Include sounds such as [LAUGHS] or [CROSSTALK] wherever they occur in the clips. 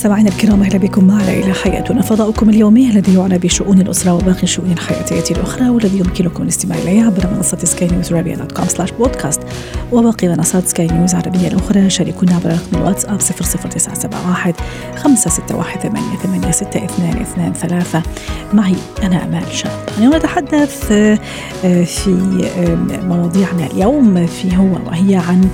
مستمعينا الكرام أهلا بكم معنا إلى حياتنا. فضاؤكم اليومي الذي يعنى بشؤون الأسرة وباقي الشؤون الحياتيه الأخرى والذي يمكنكم الاستماع اليه عبر منصة سكاي نيوز عربيه dot com slash بودكاست وباقي منصات سكاي نيوز العربيه الأخرى. شاركونا عبر رقم الواتساب 00971 561 886 معي أنا أمال شاب اليوم نتحدث آه، في مواضيعنا اليوم. في هو وهي عن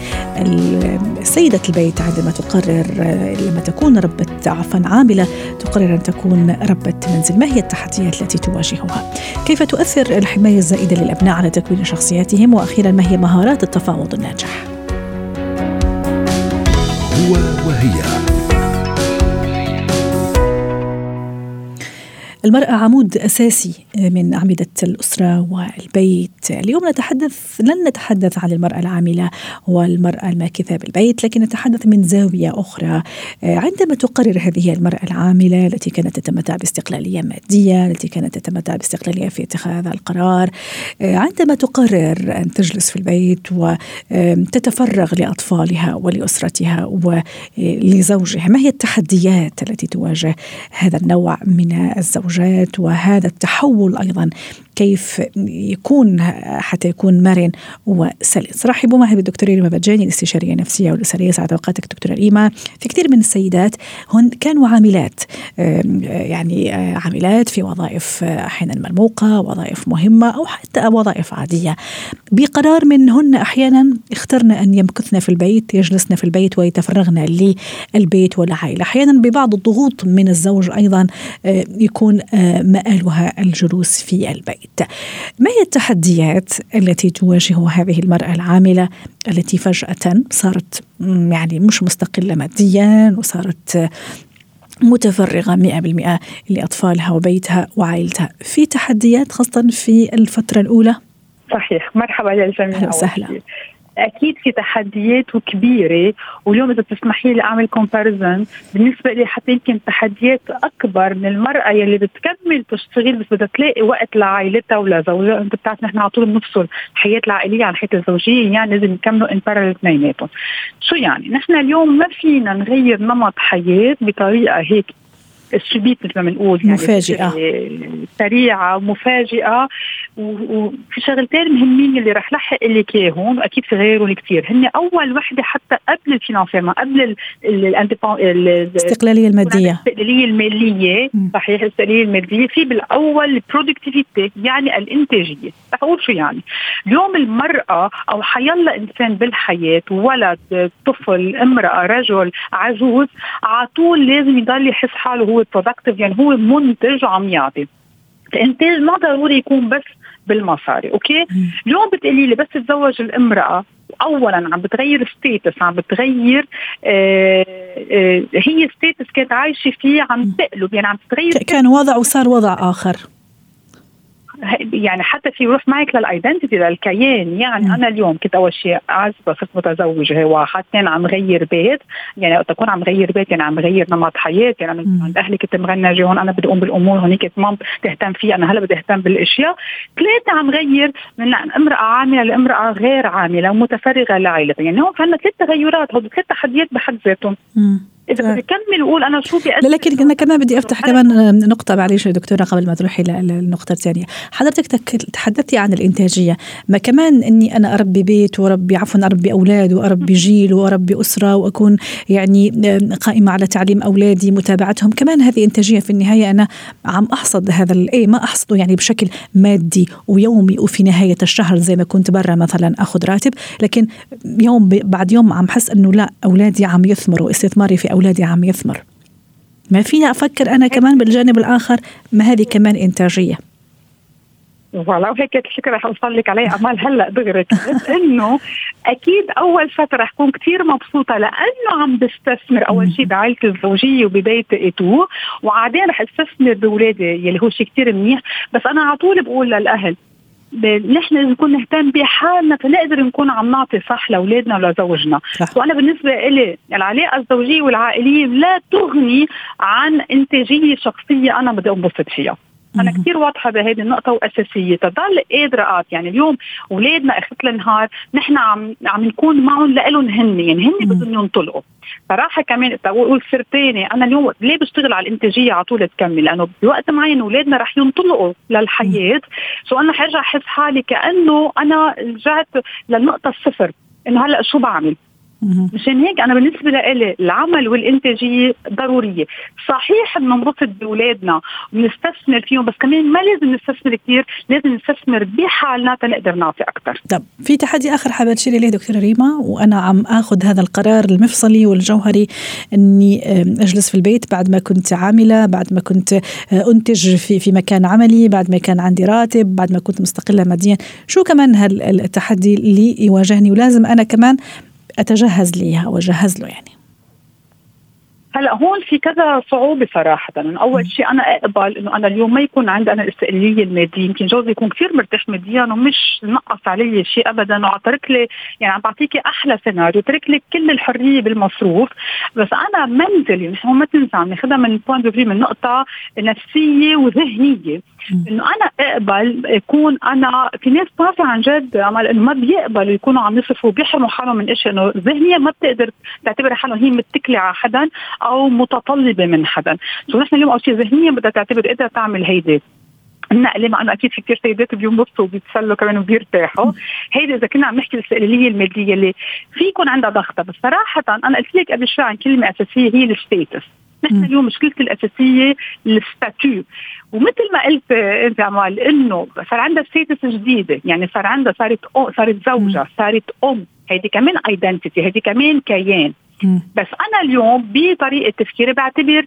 سيدة البيت عندما تقرر آه، لما تكون ربة عفوا عاملة تقرر أن تكون ربة منزل. ما هي التحديات التي تواجهها؟ كيف تؤثر الحماية الزائدة للأبناء على تكوين شخصياتهم؟ وأخيرا ما هي مهارات التفاوض الناجح؟ هو وهي. المرأة عمود أساسي من أعمدة الأسرة والبيت. اليوم نتحدث لن نتحدث عن المرأة العاملة والمرأة الماكثة بالبيت لكن نتحدث من زاوية أخرى. عندما تقرر هذه المرأة العاملة التي كانت تتمتع باستقلالية مادية التي كانت تتمتع باستقلالية في اتخاذ القرار عندما تقرر أن تجلس في البيت وتتفرغ لأطفالها ولأسرتها ولزوجها ما هي التحديات التي تواجه هذا النوع من الزوج الزوجات وهذا التحول أيضا كيف يكون حتى يكون مرن وسلس. رحبوا معي بالدكتورة ريما بجاني الاستشارية النفسية والأسرية. سعد أوقاتك دكتورة ريما. في كثير من السيدات هن كانوا عاملات يعني عاملات في وظائف أحيانا مرموقة وظائف مهمة أو حتى وظائف عادية. بقرار منهن أحيانا اخترن أن يمكثن في البيت يجلسن في البيت ويتفرغن للبيت والعائلة. أحيانا ببعض الضغوط من الزوج أيضا يكون مآلها الجلوس في البيت. ما هي التحديات التي تواجه هذه المرأة العاملة التي فجأة صارت يعني مش مستقلة ماديا وصارت متفرغة مئة بالمئة لأطفالها وبيتها وعائلتها؟ في تحديات خاصة في الفترة الأولى؟ صحيح. مرحبا للجميع أهلا وسهلا. أكيد في تحديات كبيره واليوم إذا بتسمحي لي أعمل comparison بالنسبة لي حتى يمكن تحديات أكبر من المرأة يلي بتكمل تشتغل بس بدها تلاقي وقت لعائلتها ولزوجها. أنت بتعرف نحن على طول بنفصل الحياة العائلية عن الحياة الزوجية يعني لازم نكملوا en parallèle اثنيناتهم. شو يعني؟ نحن اليوم ما فينا نغير نمط حياة بطريقة هيك subite مثل ما بنقول يعني مفاجئة. سريعة ومفاجئه وفي شغلتين مهمين اللي رح لحق لك اياهم وأكيد في غيرهم كثير هن أول وحدة حتى قبل ال financièrement قبل الاستقلالية المادية. الاستقلالية المالية. صحيح الاستقلالية المادية في بالأول ال productivity يعني الإنتاجية. رح أقول شو يعني؟ اليوم المرأة أو حيلا إنسان بالحياة ولد طفل امرأة رجل عجوز على طول لازم يضل يحس حاله هو productive يعني هو منتج عم يعطي. الإنتاج ما ضروري يكون بس بالمصاري أوكي؟ اليوم بتقولي لي بس تتزوج الامرأة اولا عم بتغير status عم بتغير آه آه هي status كانت عايشة فيه عم تقلب يعني عم تتغير كان وضع وصار وضع آخر. يعني حتى في يروح معك لل identity للكيان. يعني م. أنا اليوم كنت أول شيء عازبه صرت متزوجة واحد اثنين عم غير بيت. يعني وقت اكون عم غير بيت يعني عم غير نمط حياتي. يعني أنا عند أهلي كنت مغنجة هون أنا بدي أقوم بالأمور هونيك مام تهتم فيها أنا هلا بدي أهتم بالأشياء. ثلاثة عم غير من امرأة عاملة لامرأة غير عاملة ومتفرغة لعائلتها. يعني هون عندنا ثلاث تغيرات هول ثلاث تحديات بحد ذاتهم. إذا بدي اكمل وقول أنا شو بيأثر لكن أنا كمان بدي أفتح كمان نقطة معلش دكتورة قبل ما تروحي للنقطه الثانية حضرتك تحدثتي عن الإنتاجية. ما كمان إني أنا أربي بيت واربي عفوا أربي أولاد وأربي جيل وأربي أسرة وأكون يعني قائمة على تعليم أولادي متابعتهم. كمان هذه إنتاجية في النهاية أنا عم أحصد هذا الاي ما أحصده يعني بشكل مادي ويومي وفي نهاية الشهر زي ما كنت برا مثلا أخذ راتب. لكن يوم بعد يوم عم حس إنه لا أولادي عم يثمروا استثماري في أولادي عم يثمر. ما فينا أفكر أنا كمان بالجانب الآخر ما هذه كمان إنتاجية. voilà وهيك الفكرة رح أوصل لك عليها. أمال هلأ دغري إنه أكيد أول فترة رح كون كثير مبسوطة لأنه عم بستثمر أول شيء بعائلتي الزوجية وببيتي ايتو وبعدين رح أستثمر بأولادي يلي هو شيء كثير منيح. بس أنا على طول بقول للأهل نحن نكون نهتم بحالنا فنقدر نكون عم نعطي صح لأولادنا ولزوجنا صح. وأنا بالنسبة لي العلاقة الزوجية والعائلية لا تغني عن إنتاجية شخصية أنا بدي أنبسط فيها أنا كثير واضحة بهذه النقطة وأساسية. تضل قادرة يعني اليوم اولادنا اخذت النهار نحن عم عم نكون معهم لهم هن يعني هن بدهم ينطلقوا. صراحة كمان بقول سر ثاني أنا اليوم ليه بشتغل على الإنتاجية على طول تكمل؟ لأنه بوقت معين اولادنا رح ينطلقوا للحياة. سو أنا حرجع أحس حالي كأنه أنا رجعت للنقطة الصفر إنه هلأ شو بعمل؟ مشان هيك أنا بالنسبة لي العمل والإنتاجية ضرورية. صحيح بننبسط بأولادنا ونستثمر فيهم بس كمان ما لازم نستثمر كثير لازم نستثمر بحالنا تنقدر نعطي أكثر طب في تحدي آخر حابه تشيري ليه دكتورة ريما وأنا عم آخذ هذا القرار المفصلي والجوهري إني أجلس في البيت بعد ما كنت عاملة بعد ما كنت آه، أنتج في في مكان عملي بعد ما كان عندي راتب بعد ما كنت مستقلة ماديا. شو كمان هالتحدي اللي يواجهني؟ ولازم أنا كمان أتجهز ليها واجهز له يعني. هلا هون في كذا صعوبة صراحة. أول شيء أنا أقبل إنه أنا اليوم ما يكون عندي أنا الاستقلاليه المادية. يمكن جوزي يكون كثير مرتاح ماديا ومش نقص علي شيء ابدا. وترك لي يعني عم بعطيكي أحلى سيناريو ترك لي كل الحرية بالمصروف. بس أنا منزلي مش ما تنسى عم ناخذها من point من نقطة نفسية وذهنية. إنه أنا أقبل يكون أنا في ناس بتعرفي عن جد عمل إنه ما بيقبلوا يكونوا عم يصرفوا بيحرموا حالهم من اشياء إنه ذهنيا ما بتقدر تعتبر حالها هي متكلة على حدا أو متطلبة من حدا. so نحن اليوم أول شيء ذهنيا بدها تعتبر قدرت تعمل هيدي. النقلة مع إنه أكيد في كثير سيدات بينبسطوا وبيتسلوا كمان وبيرتاحوا. هيدي إذا كنا عم نحكي الاستقلالية المادية اللي في يكون عندها ضغطة. بس صراحة أنا قلت لك قبل شوي عن كلمة أساسية هي ال status نحن اليوم مشكلتي الأساسية ال statut. ومثل ما قلت إنت عمال إنه صار عندها status جديدة. يعني صار عندها صارت صارت زوجه صارت أم. هيدي كمان identity هيدي كمان كيان. بس أنا اليوم بطريقة تفكيري بعتبر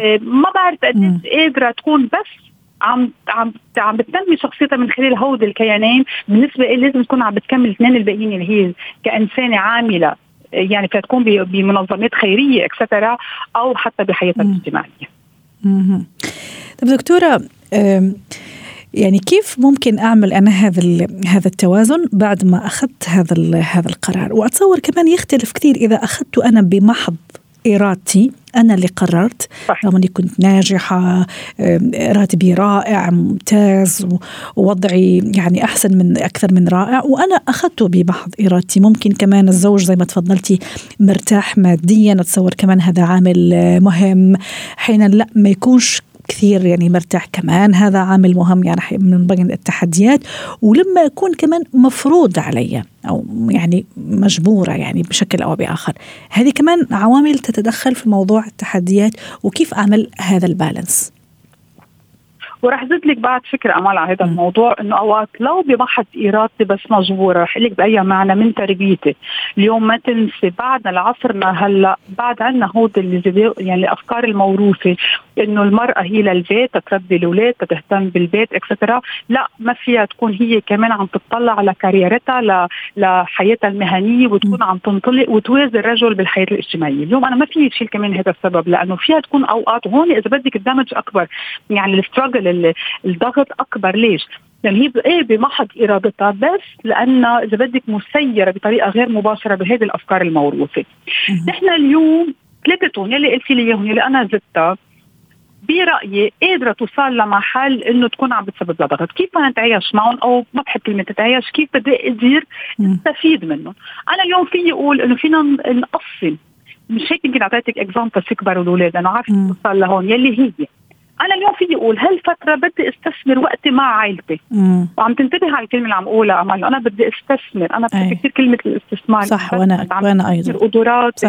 آه، ما بعرف قديش قادرة تكون بس عم عم عم بتنمي شخصيتها من خلال هود الكيانين. بالنسبة لي لازم تكون عم بتكمل الاثنين الباقيين اللي هي كإنسانة عاملة. يعني فتكون بمنظمات خيرية اكسترا أو حتى بحياتها الاجتماعيه. طب دكتورة يعني كيف ممكن أعمل أنا هذا هذا التوازن بعد ما أخذت هذا هذا القرار؟ وأتصور كمان يختلف كثير إذا أخذته أنا بمحض ارادتي أنا اللي قررت. رغم إني كنت ناجحة راتبي رائع ممتاز ووضعي يعني أحسن من أكثر من رائع. وأنا أخذته بمحض ارادتي ممكن كمان الزوج زي ما تفضلتي مرتاح ماديا. أتصور كمان هذا عامل مهم. حين لا ما يكونش كثير يعني مرتاح كمان. هذا عامل مهم يعني من بين التحديات ولما يكون كمان مفروض علي أو يعني مجبورة يعني بشكل أو بآخر. هذه كمان عوامل تتدخل في موضوع التحديات وكيف أعمل هذا البالانس؟ وراح زيد لك بعد فكرة أمال على هذا الموضوع إنه أوقات لو بمحض ارادتي بس مجبورة رح لك بأي معنى من تربيتي. اليوم ما تنسي بعدنا لعصرنا هلأ بعد عندنا هود اللي يعني الافكار الموروثة إنه المرأة هي للبيت تربي الأولاد تهتم بالبيت اكسترا لا ما فيها تكون هي كمان عم تطلع على كاريرتها لحياتها المهنية وتكون عم تنطلق وتوازي الرجل بالحياة الاجتماعية. اليوم أنا ما في شيء كمان هذا السبب لأنه فيها تكون أوقات هون إذا بدك الدمج أكبر يعني الستراجل الضغط أكبر. ليش؟ لأن هي إيه بمحض إرادتها بس لانها إذا بدك مسيرة بطريقة غير مباشرة بهذه الأفكار الموروثة. نحن اليوم ثلاثتهم يلي قلتي لي إياهم يلي أنا زدتها برأيي قادرة توصل لمحل إنه تكون عم بتسبب لها ضغط، كيف بدنا نتعايش معهم أو ما بحب كلمة تتعايش، كيف بدي أقدر أستفيد منهم؟ أنا اليوم فيي أقول إنه فينا نقسم. مش هيك يمكن أعطيتك example تكبروا الاولاد أنا عارفة توصل لهون يلي هي. أنا اليوم فيي أقول هالفتره بدي أستثمر وقتي مع عائلتي؟ وعم تنتبه على الكلمة اللي عم أقولها امل أنا بدي أستثمر أنا بحب كثير كلمة الاستثمار صح وأنا وأنا أيضا. قدراتي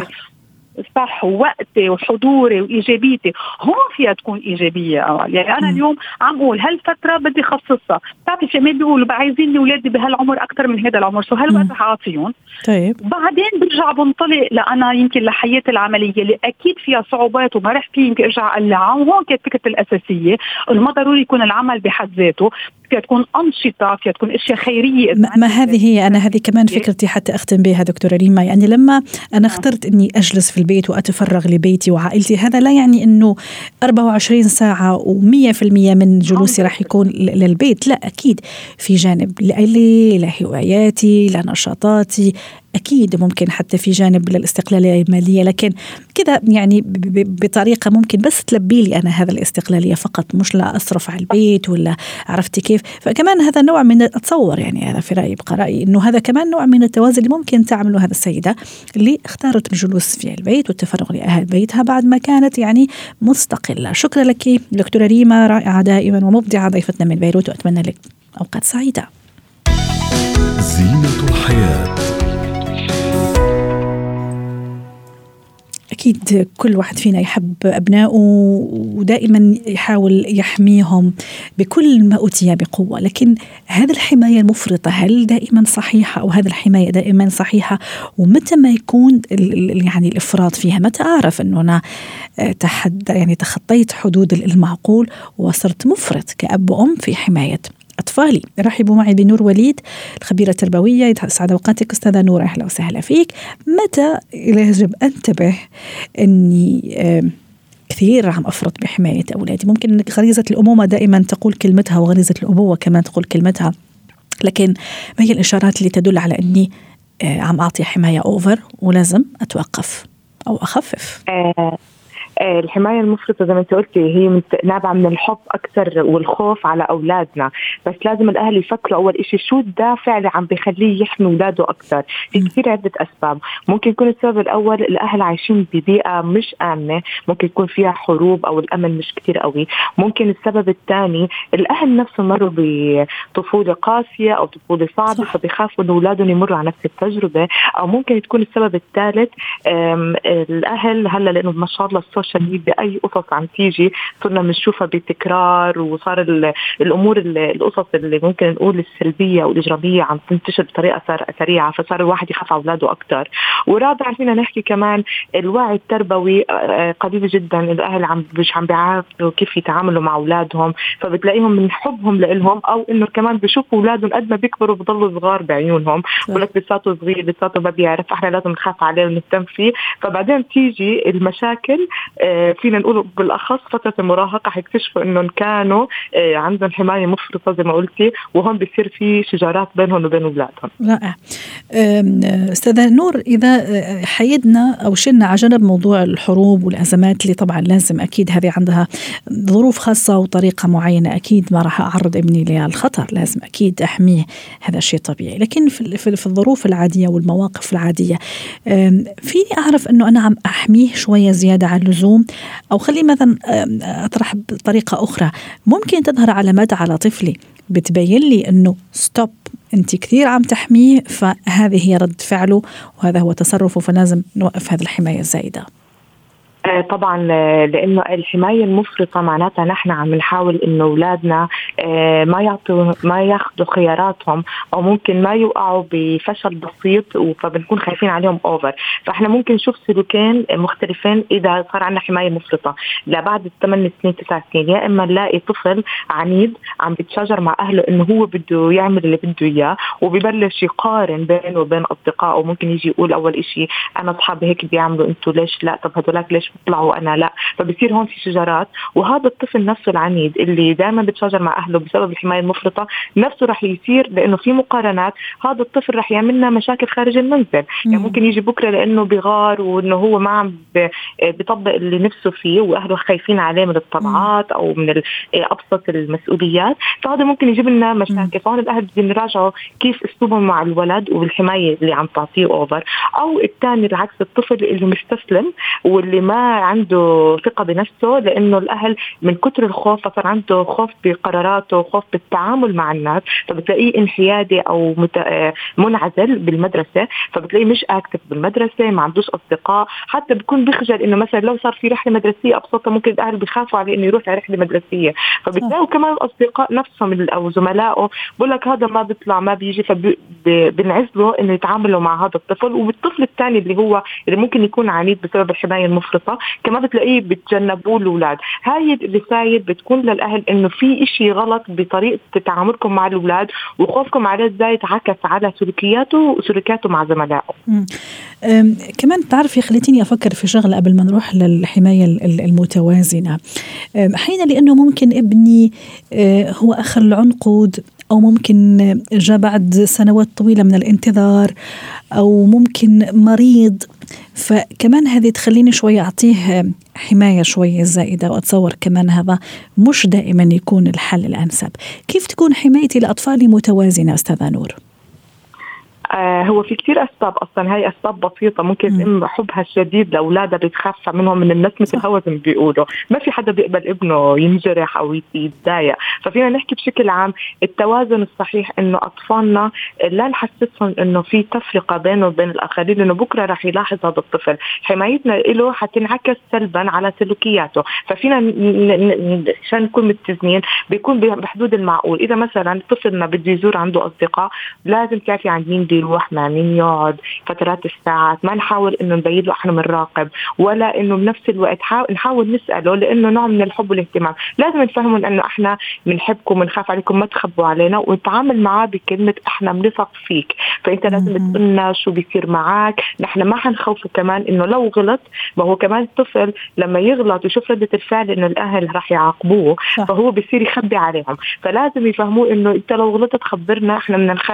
صح وقتي وحضوري وإيجابيتي. هون فيها تكون إيجابية. اول يعني أنا. اليوم عم أقول هالفتره بدي خصصها؟ بتعرفي في ما بيقولوا عايزين اولادي بهالعمر أكثر من هذا العمر. so هالوقت رح اعطيهم طيب. بعدين برجع بنطلق لأنا يمكن لحياتي العملية اللي أكيد فيها صعوبات وما رح في يمكن أرجع أقلعها. وهون كانت فكرتي الأساسية. إنه ما ضروري يكون العمل بحد ذاته. فيها تكون أنشطة فيها تكون أشياء خيرية. ما, ما هذه هي أنا هذه كمان فكرتي حتى أختم بها دكتورة ريما. يعني لما أنا نعم. اخترت إني أجلس في البيت وأتفرغ لبيتي وعائلتي هذا لا يعني إنه 24 ساعة و100% من جلوسي راح يكون للبيت. لا أكيد في جانب لي لهواياتي لنشاطاتي أكيد ممكن حتى في جانب للاستقلالية المالية لكن كذا يعني بطريقة ممكن بس تلبي لي أنا هذا الاستقلالية فقط مش لا أصرف على البيت ولا عرفتي كيف؟ فكمان هذا نوع من أتصور يعني هذا في رأيي بقى رأيي إنه هذا كمان نوع من التوازن اللي ممكن تعمله هذا السيدة اللي اختارت الجلوس في البيت والتفرغ لأهل بيتها بعد ما كانت يعني مستقلة. شكرا لك دكتورة ريما رائعة دائما ومبدعة ضيفتنا من بيروت وأتمنى لك أوقات سعيدة. زينة الحياة. أكيد كل واحد فينا يحب أبنائه ودائما يحاول يحميهم بكل ما أوتي بقوة. لكن هذه الحماية المفرطة هل دائما صحيحة أو هذه الحماية دائما صحيحة؟ ومتى ما يكون يعني الإفراط فيها؟ متى أعرف أنه أنا تحدى يعني تخطيت حدود المعقول وصرت مفرط كأب وأم في حماية؟ أطفالي. رحبوا معي بنور وليد الخبيرة التربوية. يسعد أوقاتك أستاذة نور أهلا وسهلا فيك. متى يجب أنتبه أني كثير عم أفرط بحماية أولادي؟ ممكن غريزة الأمومة دائما تقول كلمتها وغريزة الأبوة كمان تقول كلمتها. لكن ما هي الإشارات اللي تدل على أني عم أعطي حماية أوفر ولازم أتوقف أو أخفف؟ الحماية المفرطة زي ما انت قلتي هي نابعة من الحب أكثر والخوف على أولادنا. بس لازم الأهل يفكروا أول إشي شو الدافع اللي عم بخليه يحمي أولاده أكثر؟ في كثير عدة أسباب. ممكن يكون السبب الأول الأهل عايشين ببيئة مش آمنة ممكن يكون فيها حروب أو الأمن مش كثير قوي. ممكن السبب الثاني الأهل نفسهم مروا بطفولة قاسية أو طفولة صعبة فبيخافوا إنه أولادهم يمروا على نفس التجربة. أو ممكن تكون السبب الثالث الأهل هلأ لأنه ما شاء الله ال social media باي قصص عم تيجي صرنا بنشوفها بتكرار وصار الأمور القصص اللي ممكن نقول السلبية أو الاجراميه عم تنتشر بطريقة سريعة فصار الواحد يخاف على أولاده أكثر ورابعا فينا نحكي كمان الوعي التربوي آه، قليل جدا الأهل عم مش عم بيعرفوا كيف يتعاملوا مع أولادهم فبتلاقيهم من حبهم لهم أو إنه كمان بشوفوا أولادهم قد ما بيكبروا بضلوا صغار بعيونهم بقول لك لساته صغير لساته ما بيعرف إحنا لازم نخاف عليه ونهتم فيه. فبعدين تيجي المشاكل فينا نقول بالأخص فترة المراهقة حيكتشفوا إنهم كانوا آه، عندهم حماية مفرطة زي ما قلتي وهون بصير في شجارات بينهم وبين أولادهم. رائع. أستاذة نور إذا آه، حيدنا أو شلنا على جنب موضوع الحروب والأزمات اللي طبعا لازم أكيد هذه عندها ظروف خاصة وطريقة معينة أكيد ما راح أعرض ابني للخطر لازم أكيد أحميه هذا شيء طبيعي لكن في في الظروف العادية والمواقف العادية فيني أعرف إنه أنا عم أحميه شوية زيادة عن اللزوم اللزوم أو خلي مثلا أطرح بطريقة أخرى. ممكن تظهر علامات على طفلي بتبين لي أنه ستوب أنت كثير عم تحميه فهذه هي رد فعله وهذا هو تصرفه فلازم نوقف هذه الحماية الزايدة. آه، طبعا آه، لأنه الحماية المفرطة معناتها نحن عم نحاول إنه أولادنا آه، ما يعطوا ما ياخذوا خياراتهم أو ممكن ما يوقعوا بفشل بسيط فبنكون خايفين عليهم اوفر فإحنا ممكن نشوف سلوكين مختلفين إذا صار عندنا حماية مفرطة. لبعد الثمان سنين تسع سنين يا إما نلاقي طفل عنيد عم بيتشاجر مع أهله إنه هو بده يعمل اللي بده إياه وببلش يقارن بينه وبين أصدقائه. ممكن يجي يقول أول شيء أنا أصحابي هيك بيعملوا أنتم ليش لا؟ طب هدولك ليش بيطلعوا وأنا لا فبصير هون في شجرات. وهذا الطفل نفسه العنيد اللي دائما بتشاجر مع أهله بسبب الحماية المفرطة نفسه رح يصير لأنه في مقارنات هذا الطفل رح يعمل لنا مشاكل خارج المنزل. يعني ممكن يجي بكرة لأنه بغار وإنه هو ما عم بيطبق اللي نفسه فيه وأهله خايفين عليه من الطلعات أو من أبسط المسؤوليات. فهذا ممكن يجيب لنا مشاكل. فهون الأهل بدهم يراجعوا كيف أسلوبهم مع الولد والحماية اللي عم تعطيه اوفر أو الثاني العكس الطفل اللي مستسلم واللي ما عنده ثقة بنفسه لأنه الأهل من كتر الخوف فصار عنده خوف بقراراته وخوف بالتعامل مع الناس فبتلاقيه انحيادي أو منعزل بالمدرسة فبتلاقيه مش أكتف بالمدرسة ما عندوش أصدقاء حتى بيكون بيخجل إنه مثلا لو صار في رحلة مدرسية أبسطها ممكن الأهل بيخافوا عليه إنه يروح على رحلة مدرسية. فبتلاقوا كمان الأصدقاء نفسهم أو زملائه بقول لك هذا ما بيطلع ما بيجي فبنعزله إنه يتعاملوا مع هذا الطفل والطفل الثاني اللي هو اللي ممكن يكون عنيد بسبب الحماية المفرطة القصة كمان بتلاقيه بتجنبوه الأولاد. هاي الرسائل بتكون للأهل إنه في إشي غلط بطريقة تعاملكم مع الأولاد وخوفكم عليه إزاي يتعكس على سلوكياته وسلوكياته مع زملائه. كمان بتعرفي خليتيني أفكر في شغلة قبل ما نروح للحماية المتوازنة. أحيانا لأنه ممكن ابني أه، هو اخر العنقود أو ممكن جاء بعد سنوات طويلة من الانتظار أو ممكن مريض. فكمان هذه تخليني شوية أعطيه حماية شوية زائدة وأتصور كمان هذا مش دائما يكون الحل الأنسب. كيف تكون حمايتي لأطفالي متوازنة أستاذة نور؟ آه هو في كثير أسباب أصلا. هاي أسباب بسيطة ممكن ام حبها الشديد لأولادها بتخاف منهم من الناس زي ما بيقولوا. ما في حدا بيقبل ابنه ينجرح أو يتضايق. ففينا نحكي بشكل عام التوازن الصحيح إنه أطفالنا لا نحسسهم إنه في تفرقة بينه وبين الآخرين لأنه بكرة رح يلاحظ هذا الطفل حمايتنا له حتنعكس سلبا على سلوكياته. ففينا عشان نكون متزنين بيكون بحدود المعقول. إذا مثلا طفلنا بده يزور عنده أصدقاء لازم تعرفي عند مين بده يروح مع مين يقعد فترات الساعات ما نحاول إنه نبين له إحنا بنراقب ولا إنه بنفس الوقت نحاول نسأله لإنه نوع من الحب والاهتمام. لازم نفهمهم إنه إحنا بنحبكم بنخاف عليكم ما تخبوا علينا ونتعامل معاه بكلمة إحنا بنثق فيك. فأنت لازم تقول لنا شو بيصير معك نحن ما حنخوفه كمان إنه لو غلط ما هو كمان الطفل لما يغلط ويشوف ردة الفعل إنه الأهل راح يعاقبوه فهو بصير يخبي عليهم. فلازم يفهموه إنه أنت لو غلطت خبرنا إحنا من الخ...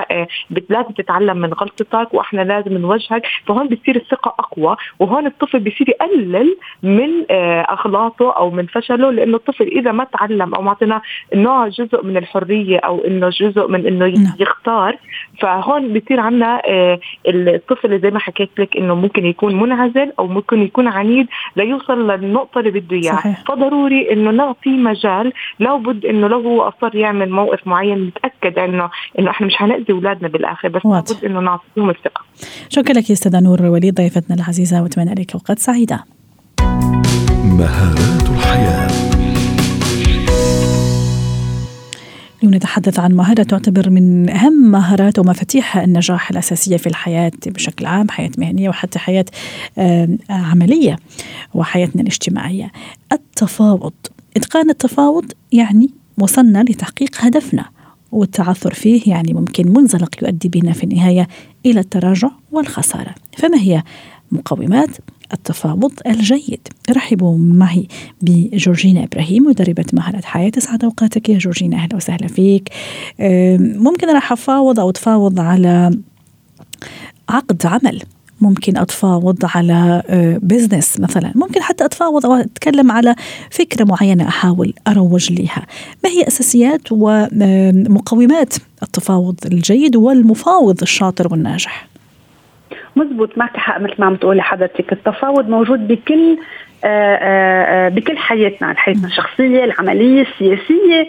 لازم تتعلم من غلطتك وإحنا لازم نوجهك. فهون بتصير الثقة أقوى وهون الطفل بيصير يقلل من آه، أغلاطه أو من فشله لأنه الطفل إذا ما تعلم أو ما اعطيناه نوع جزء من الحرية أو إنه جزء من إنه نعم. يختار فهون بصير عندنا آه، الطفل زي ما حكيت لك إنه ممكن يكون منعزل أو ممكن يكون عنيد ليوصل للنقطة اللي بده إياها. فضروري إنه نعطي مجال لو بد إنه لو هو أصر يعمل موقف معين نتأكد إنه إنه إحنا مش حنأذي أولادنا بالآخر بس لابد إنه نعطيهم الثقة. شكرا لك أستاذة نور وليد ضيفتنا العزيزة وأتمنى لك أوقات سعيدة. مهارات الحياة. اليوم نتحدث عن مهارة تعتبر من أهم مهارات ومفاتيح النجاح الأساسية في الحياة بشكل عام حياة مهنية وحتى حياة عملية وحياتنا الاجتماعية. التفاوض. إتقان التفاوض يعني وصلنا لتحقيق هدفنا. والتعثر فيه يعني ممكن منزلق يؤدي بنا في النهاية إلى التراجع والخسارة. فما هي مقومات التفاوض الجيد؟ رحبوا معي بجورجينا إبراهيم مدربة مهارات حياة. اسعد أوقاتك يا جورجينا. أهلا وسهلا فيك. ممكن راح افاوض أو أتفاوض على عقد عمل. ممكن أتفاوض على بزنس آه، مثلا. ممكن حتى أتفاوض أو أتكلم على فكرة معينة أحاول أروج لها ما هي أساسيات ومقومات التفاوض الجيد والمفاوض الشاطر والناجح؟ مزبوط معك حق مثل ما عم تقولي حضرتك. التفاوض موجود بكل آآ آه، آآ آه، بكل حياتنا حياتنا الشخصية العملية السياسية.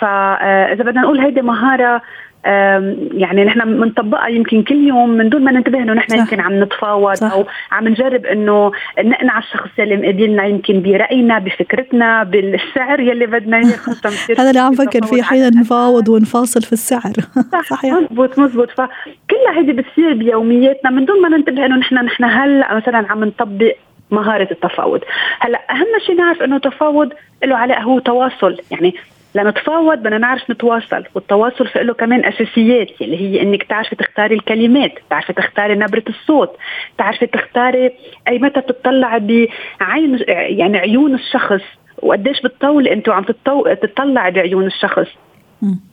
فاذا بدنا نقول هيدي مهارة يعني نحن بنطبقها يمكن كل يوم من دون ما ننتبه إنه نحن يمكن عم نتفاوض صح. أو عم نجرب إنه نقنع الشخص اللي مقابلنا يمكن برأينا بفكرتنا بالسعر يلي بدنا إياه [LAUGHS] هذا اللي عم فكر فيه حين نفاوض ونفاصل في السعر. [LAUGHS] صحيح. مزبوط مزبوط. فكلها هيدي بتصير بيومياتنا من دون ما ننتبه إنه نحن نحن هلأ مثلا عم نطبق مهارة التفاوض. هلأ أهم شيء نعرف أنه التفاوض له علاقة هو تواصل. يعني لنتفاوض بدنا نعرف نتواصل والتواصل في له كمان أساسيات اللي هي إنك تعرفي تختاري الكلمات تعرفي تختاري نبرة الصوت تعرفي تختاري أي متى تطلعي بعين يعني عيون الشخص وقديش بتطولي انت وعم تطلعي بعيون الشخص.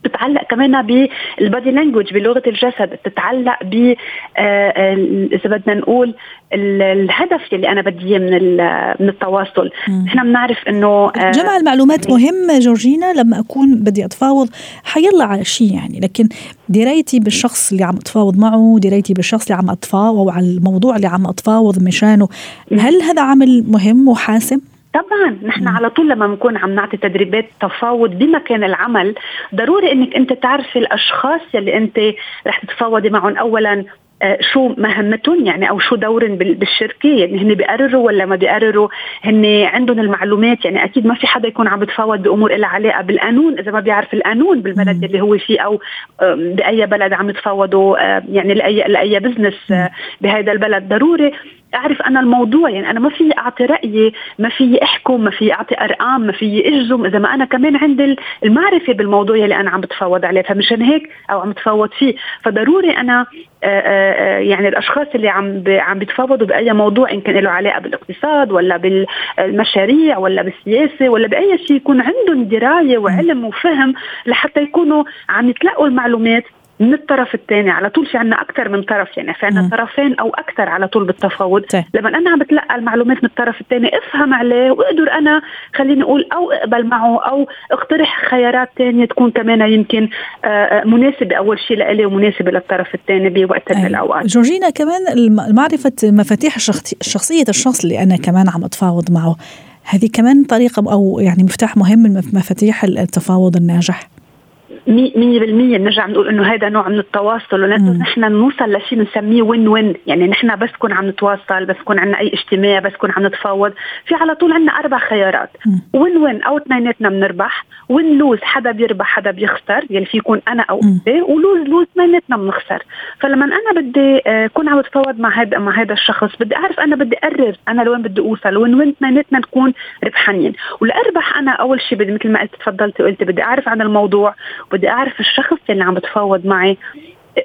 بتتعلق كمان بالبادي لانجوج بلغة الجسد بتتعلق ب آه، آه، إذا بدنا نقول الهدف اللي أنا بدي من من التواصل. نحن بنعرف إنه آه، جمع المعلومات مهم جورجينا لما أكون بدي أتفاوض حيلا على شيء يعني لكن درايتي بالشخص اللي عم أتفاوض معه درايتي بالشخص اللي عم أتفاوض على الموضوع اللي عم أتفاوض مشانه هل هذا عامل مهم وحاسم؟ طبعا نحن على طول لما بنكون عم نعطي تدريبات تفاوض بمكان العمل ضروري إنك أنت تعرفي الأشخاص اللي أنت رح تتفاوضي معهم. اولا آه، شو مهمتهم يعني أو شو دورهم بالشركة يعني هن بيقرروا ولا ما بيقرروا؟ هن عندهم المعلومات يعني أكيد ما في حدا يكون عم بتفاوض بأمور لها علاقة بالقانون. إذا ما بيعرف القانون بالبلد اللي هو فيه أو بأي بلد عم يتفاوضوا يعني لاي لأي بزنس آه، بهذا البلد. ضروري أعرف أنا الموضوع يعني أنا ما في أعطي رأيي ما في أحكم ما في أعطي أرقام ما في أجزم. إذا ما أنا كمان عندي المعرفة بالموضوع اللي أنا عم بتفاوض عليه فمشان هيك أو عم بتفاوض فيه. فضروري أنا آآ آآ يعني الأشخاص اللي عم عم بيتفاوضوا بأي موضوع إن كان له علاقة بالاقتصاد ولا بالمشاريع ولا بالسياسة ولا بأي شيء يكون عندهم دراية وعلم وفهم لحتى يكونوا عم يتلقوا المعلومات. من الطرف الثاني على طول في عنا أكثر من طرف يعني في عنا طرفين أو أكثر على طول بالتفاوض. طيب. لما أنا عم بتلقى المعلومات من الطرف الثاني افهم عليه وأقدر أنا خليني أقول أو أقبل معه أو أقترح خيارات ثانية تكون كمان يمكن مناسبة أول شيء لإلي ومناسبة للطرف الثاني بوقت من الأوقات جورجينا كمان معرفة مفاتيح شخصية الشخص اللي أنا كمان عم أتفاوض معه هذه كمان طريقة أو يعني مفتاح مهم من مفاتيح التفاوض الناجح؟ مية بالمية بنرجع بنقول إنه هذا نوع من التواصل ولازم نحن نوصل لشيء بنسميه وين وين يعني نحن بس كون عم نتواصل بس كون عندنا أي اجتماع بس كون عم نتفاوض. في على طول عندنا أربع خيارات. وين وين أو اثنيناتنا بنربح. وين لوز حدا بيربح حدا بيخسر. يعني في يكون أنا أو أنت ولوز لوز اثنيناتنا بنخسر. فلما أنا بدي اكون عم بتفاوض مع هذا مع هذا الشخص بدي أعرف أنا بدي اقرر أنا لوين بدي أوصل. وين وين اثنيناتنا نكون ربحانين. ولاربح أنا أول شيء بدي مثل ما قلت تفضلتي وقلتي بدي أعرف عن الموضوع بدي أعرف الشخص اللي عم بتفاوض معي.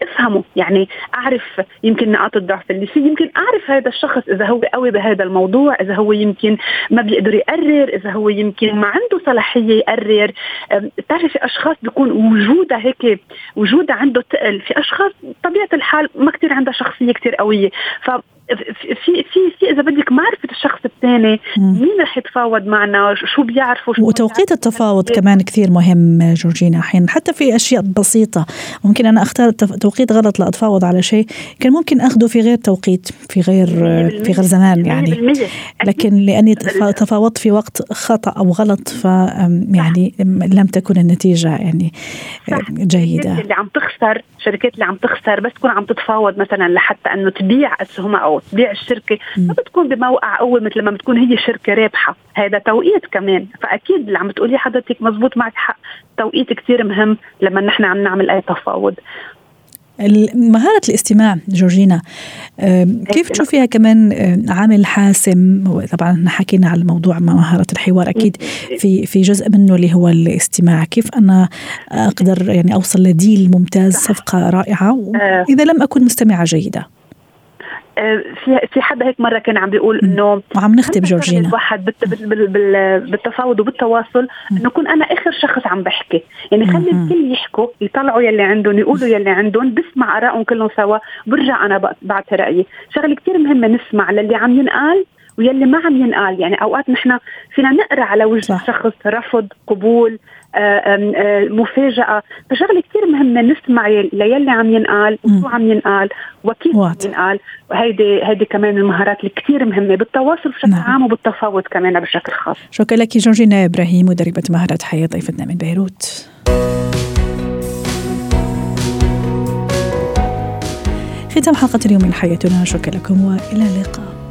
افهمه يعني أعرف يمكن نقاط الضعف اللي فيه يمكن أعرف هذا الشخص إذا هو قوي بهذا الموضوع إذا هو يمكن ما بيقدر يقرر إذا هو يمكن ما عنده صلاحية يقرر. بتعرفي في أشخاص بيكون وجودها هيك وجودها عنده ثقل في أشخاص طبيعه الحال ما كثير عندها شخصية كثير قوية. ف في في في إذا بدك معرفة الشخص الثاني مين رح يتفاوض معنا؟ شو بيعرفوا؟ شو وتوقيت التفاوض كمان كثير مهم جورجينا أحيانا حتى في أشياء بسيطة. ممكن أنا أختار توقيت غلط لاتفاوض على شيء. كان ممكن اخذه في غير توقيت في غير في غير زمان يعني. لكن لأني تفاوضت في وقت خطأ أو غلط ف يعني لم تكن النتيجة يعني جيدة. اللي عم تخسر الشركات اللي عم تخسر بس تكون عم تتفاوض مثلا لحتى إنه تبيع أسهمها أو تبيع الشركة ما بتكون بموقع قوي مثل ما بتكون هي شركة رابحة. هذا توقيت كمان. فأكيد اللي عم بتقولي حضرتك مزبوط معك حق. توقيت كثير مهم لما نحن عم نعمل أي تفاوض. مهارة الاستماع جورجينا كيف تشوفيها كمان عامل حاسم؟ طبعا حكينا على الموضوع مهارة الحوار أكيد في في جزء منه اللي هو الاستماع. كيف أنا أقدر يعني أوصل لديل ممتاز صفقة رائعة؟ إذا لم أكن مستمعة جيدة. في في حدا هيك مرة كان عم بيقول إنه وعم نختم جورجينا. الواحد بالتفاوض وبالتواصل إنه اكون أنا آخر شخص عم بحكي. يعني خلي الكل يحكوا يطلعوا يلي عندهم يقولوا يلي عندهم بسمع آرائهم كلهم سوا برجع أنا بعطي رأيي. شغلة كثير مهمة نسمع للي عم ينقال ويلي ما عم ينقال. يعني أوقات نحن فينا نقرأ على وجه صح. الشخص رفض قبول آآ آآ مفاجأة. فشغلة كثير مهمة نسمع ليلي عم ينقال وشو عم ينقال وكيف عم ينقال. وهيدي هيدي كمان المهارات اللي كثير مهمة بالتواصل بشكل نعم. عام وبالتفاوض كمان بشكل خاص. شكرا لك جورجينا إبراهيم مدربة مهارات حياة ضيفتنا من بيروت. ختام حلقة اليوم من حياتنا. شكرا لكم وإلى اللقاء.